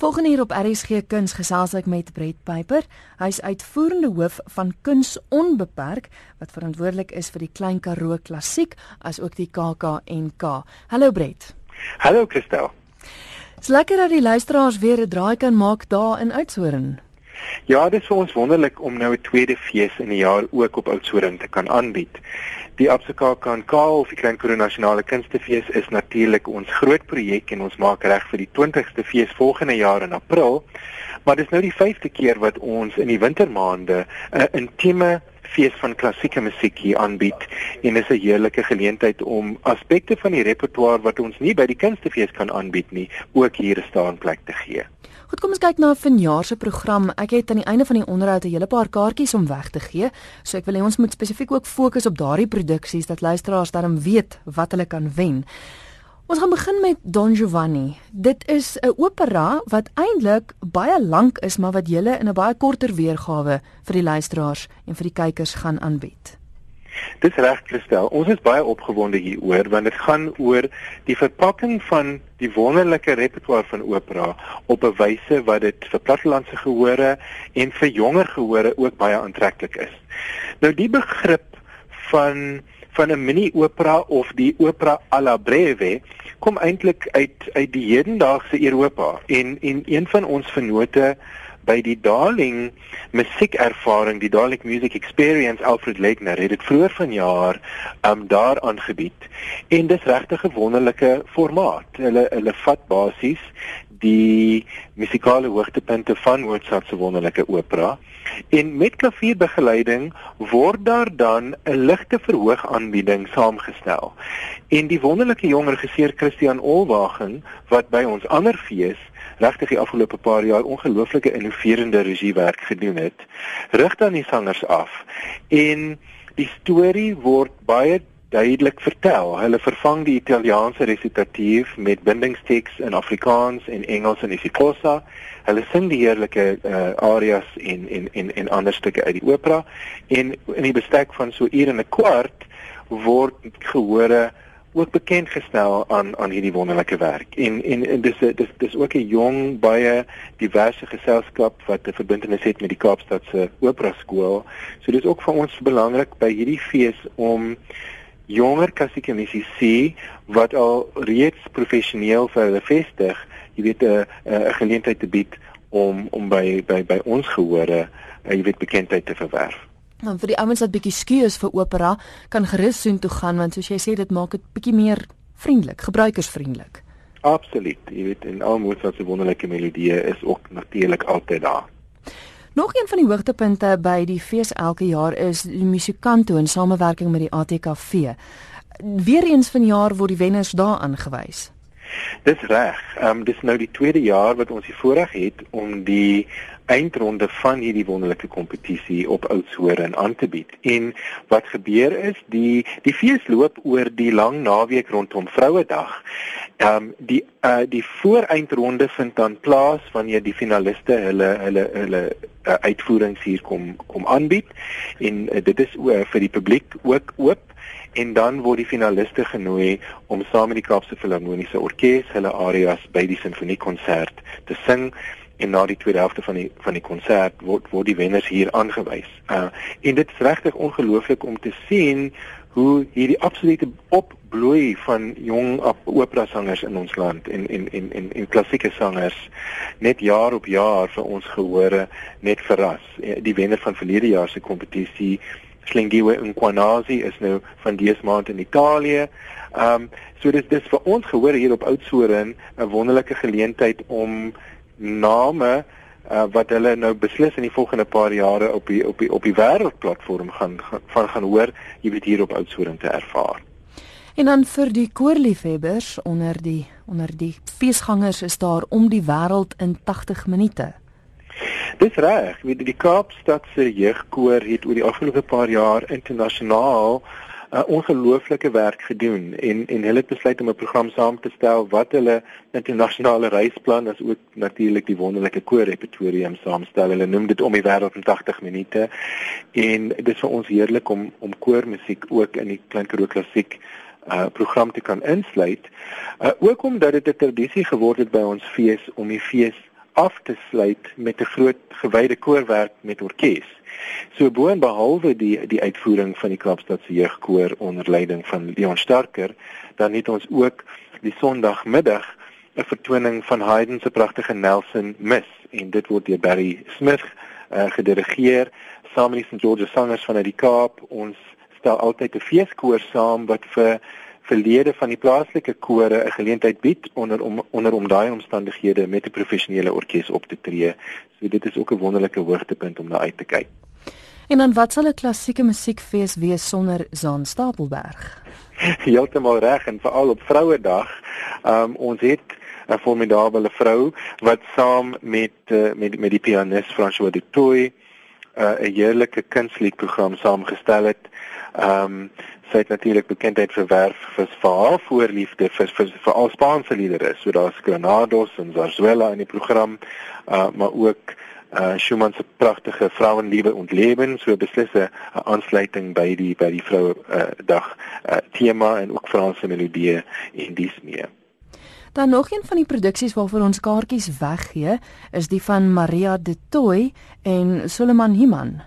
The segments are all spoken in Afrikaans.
Volgende hier op RSG Kuns gesels ek met Brett Piper. Hy's uitvoerende hoof van Kuns Onbeperk wat verantwoordelik is vir die Klein Karoo Klassiek as ook die KAKNK. Hallo Brett. Hallo Christel. Dis lekker dat die luisteraars weer 'n draai kan maak daar in Oudtshoorn. Ja, dit is vir ons wonderlik om nou 'n tweede fees in die jaar ook op Oudtshoorn te kan aanbied. Die Absaka kan Kaal of die Klein Karoo Nasionale Kunstefees is natuurlik ons groot projek en ons maak reg vir die 20ste fees volgende jaar in April. Maar dis nou die 5de keer wat ons in die wintermaande 'n intieme fees van klassieke musiek hier aanbied en is 'n heerlike geleentheid om aspekte van die repertoire wat ons nie by die kunstefees kan aanbied nie, ook hier 'n staanplek te gee. Goed, kom ons kyk na vanjaar se program. Ek het aan die einde van die onderhoud 'n hele paar kaartjies om weg te gee. So ek wil hê ons moet spesifiek ook fokus op daardie produksies dat luisteraars darm weet wat hulle kan wen. Ons gaan begin met Don Giovanni. Dit is 'n opera wat eintlik baie lank is, maar wat julle in 'n baie korter weergawe vir die luisteraars en vir die kykers gaan aanbied. Dis reg Christel. Ons is baie opgewonde hieroor want dit gaan oor die verpakking van die wonderlike repertoire van opera op 'n wyse wat dit vir plattelandse gehore en vir jonger gehore ook baie aantreklik is. Nou die begrip van van 'n mini opera of die opera alla breve kom eintlik uit uit die hedendaagse Europa en en een van ons vennote by die Darling musiekervaring, die Darling Music Experience Alfred Legner het dit vroeër vanjaar um daar aangebied. En dis regtig 'n wonderlike formaat. Hulle hulle vat basies die musikale hoogtepunte van Mozart se wonderlike opera en met klavierbegeleiding word daar dan 'n ligte verhoog aanbieding saamgestel. En die wonderlike jong regisseur Christian Olwagen wat by ons ander fees regtig die afgelope paar jaar ongelooflike innoverende regiewerk gedoen het, rig dan die sangers af. En die storie word baie duidelik vertel. Hulle vervang die Italiaanse resitatief met bindingsteks in Afrikaans en Engels en isiXhosa. Hulle sing die heerlike uh, arias en en en en ander stukke uit die opera en in die bestek van so ure en 'n kwart word gehore ook bekend gestel aan aan hierdie wonderlike werk. En en, en dis dis dis ook 'n jong baie diverse geselskap wat 'n verbintenis het met die Kaapstadse Opera skool. So dis ook vir ons belangrik by hierdie fees om jonger klassieke musisië wat al reeds professioneel vir hulle vestig, jy weet 'n 'n geleentheid te bied om om by by by ons gehore, jy weet bekendheid te verwerf. Dan vir die ouens wat bietjie skuur is vir opera, kan gerus soen toe gaan want soos jy sê dit maak dit bietjie meer vriendelik, gebruikersvriendelik. Absoluut. Jy weet en al Mozart se wonderlike melodieë is ook natuurlik altyd daar. Nog een van die hoogtepunte by die fees elke jaar is die musikanto in samewerking met die ATKV. Weereens vanjaar word die wenners daar aangewys. Dis reg. Ehm um, dis nou die tweede jaar wat ons die voorreg het om die eindronde van hierdie wonderlike kompetisie op Oudtshoorn aan te bied. En wat gebeur is die die fees loop oor die lang naweek rondom Vrouedag. Ehm um, die uh die vooreindronde vind dan plaas wanneer die finaliste hulle hulle hulle uh, uitvoerings hier kom kom aanbied en uh, dit is uh, vir die publiek ook oop en dan word die finaliste genooi om saam met die Kaapse Filharmoniese Orkees hulle arias by die sinfoniekonsert te sing en na die tweede helfte van die van die konsert word word die wenners hier aangewys. Uh en dit is regtig ongelooflik om te sien hoe hierdie absolute opbloei van jong opera sangers in ons land en en en en en klassieke sangers net jaar op jaar vir ons gehore net verras. Die wenner van verlede jaar se kompetisie Slingiwe Nkwanazi is nou van dese maand in Italië. Ehm um, so dis dis vir ons gehoor hier op Oudtshoorn 'n wonderlike geleentheid om name uh, wat hulle nou beslis in die volgende paar jare op die op die op die wêreldplatform gaan van gaan hoor, jy weet hier op Oudtshoorn te ervaar. En dan vir die koorliefhebbers onder die onder die feesgangers is daar om die wêreld in 80 minute. Dis reg, weet die Kaapstad se jeugkoor het oor die afgelope paar jaar internasionaal uh, ongelooflike werk gedoen en en hulle het besluit om 'n program saam te stel wat hulle internasionale reisplan as ook natuurlik die wonderlike koorrepertorium saamstel. Hulle noem dit om die wêreld in 80 minute en dit is vir ons heerlik om om koormusiek ook in die Klein Karoo Klassiek uh program te kan insluit. Uh ook omdat dit 'n tradisie geword het by ons fees om die fees af te sluit met 'n groot gewyde koorwerk met orkes. So boonbehalwe die die uitvoering van die Kaapstad se jeugkoor onder leiding van Leon Starker, dan het ons ook die Sondagmiddag 'n vertoning van Haydn se pragtige Nelson Mis en dit word deur Barry Smith uh, gedirigeer saam met die St George sangers vanuit die Kaap. Ons stel altyd 'n feeskoor saam wat vir verlede van die plaaslike kore 'n geleentheid bied onder om onder om daai omstandighede met 'n professionele orkes op te tree. So dit is ook 'n wonderlike hoogtepunt om na uit te kyk. En dan wat sal 'n klassieke musiekfees wees sonder Zaan Stapelberg? Heeltemal reg en veral op Vrouedag. Um ons het 'n formidable vrou wat saam met uh, met met die pianis François Uh, 'n heerlike kunstliedprogram saamgestel het. Um sy het natuurlik bekendheid verwerf vir haar voorliefde vir vir vir al Spaanse liedere. So daar's Granados en Zarzuela in die program, uh, maar ook uh Schumann se pragtige Vrouenliebe und Leben so beslisse 'n aansluiting by die by die vroue uh, dag uh, tema en ook Franse melodieë in dies meer. Dan nog een van die produksies waarvoor ons kaartjies weggee, is die van Maria de Tooi en Suleiman Himan.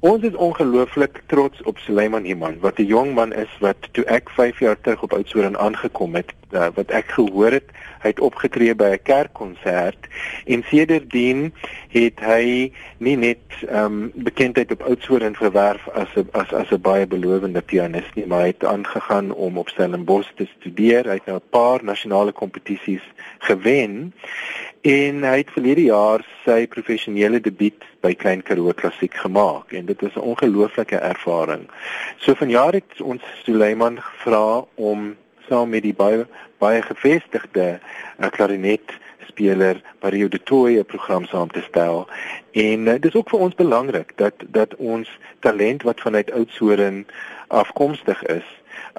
Ons is ongelooflik trots op Suleiman Himan, wat 'n jong man is wat toe ek 5 jaar terug op Oudtshoorn aangekom het, uh, wat ek gehoor het, hy het opgetree by 'n kerkkonsert en sedertdien het hy nie net ehm um, bekendheid op Oudtshoorn verwerf as 'n as as 'n baie belowende pianis nie, maar hy het aangegaan om op Stellenbosch te studeer. Hy het nou 'n paar nasionale kompetisies gewen en hy het verlede jaar sy professionele debuut by Klein Karoo Klassiek gemaak en dit was 'n ongelooflike ervaring. So vanjaar het ons Suleiman gevra om saam met die baie baie gevestigde uh, klarinet speler Mario de Tooi 'n program saam te stel. En uh, dis ook vir ons belangrik dat dat ons talent wat vanuit Oudtshoorn afkomstig is,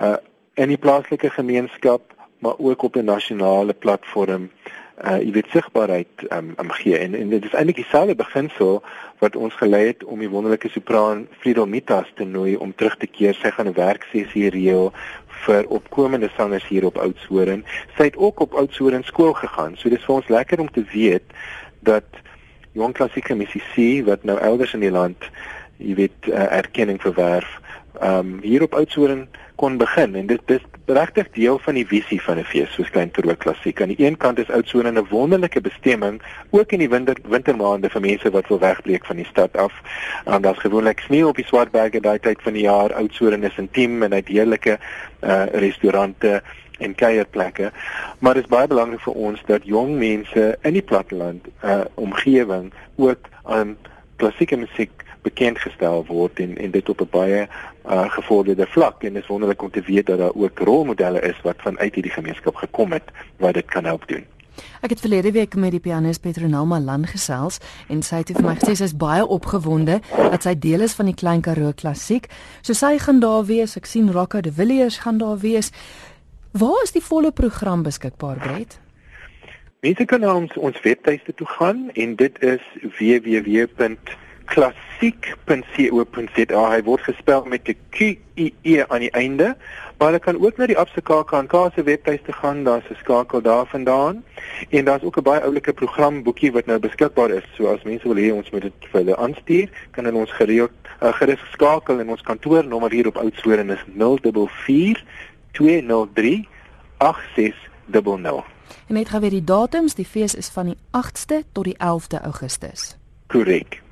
uh in die plaaslike gemeenskap, maar ook op 'n nasionale platform uh jy weet sigbaarheid um, um gee en en dit is eintlik dieselfde beginsel wat ons gelei het om die wonderlike sopran Friedel Mitas te nooi om terug te keer sy gaan 'n werksessie reël vir opkomende sangers hier op Oudtshoorn. Sy het ook op Oudtshoorn skool gegaan. So dis vir ons lekker om te weet dat jong klassieke musisië wat nou elders in die land jy weet uh, erkenning verwerf um hier op Oudtshoorn kon begin en dit dis regtig deel van die visie van 'n fees soos Klein Karoo Klassiek. Aan die een kant is Oudtshoorn 'n wonderlike bestemming ook in die winter wintermaande vir mense wat wil wegbreek van die stad af. En daar's gewoonlik sneeu op die Swartberge daai tyd van die jaar. Oudtshoorn is intiem en het heerlike uh restaurante en kuierplekke. Maar dit is baie belangrik vir ons dat jong mense in die platteland uh omgewing ook aan klassieke musiek bekend gestel word en en dit op 'n baie uh, gevorderde vlak en dit is wonderlik om te weet dat daar ook rolmodelle is wat vanuit hierdie gemeenskap gekom het wat dit kan help doen. Ek het verlede week met die pianis Petronel Malan gesels en sy het vir my gesê sy is baie opgewonde dat sy deel is van die Klein Karoo Klassiek. So sy gaan daar wees. Ek sien Rocco de Villiers gaan daar wees. Waar is die volle program beskikbaar, Brett? Mense kan na ons ons webtuiste toe gaan en dit is www klassiek.co.za. Hy word gespel met 'n Q I E aan die einde. Maar jy kan ook na die Abse KAK se webtuiste gaan, daar's 'n skakel daarvandaan. En daar's ook 'n baie oulike programboekie wat nou beskikbaar is. So as mense wil hê ons moet dit vir hulle aanstuur, kan hulle ons gereeld uh, gerus skakel en ons kantoornommer hier op Oudtshoorn is 044 203 8600. En net gou weer die datums, die fees is van die 8ste tot die 11de Augustus. Korrek.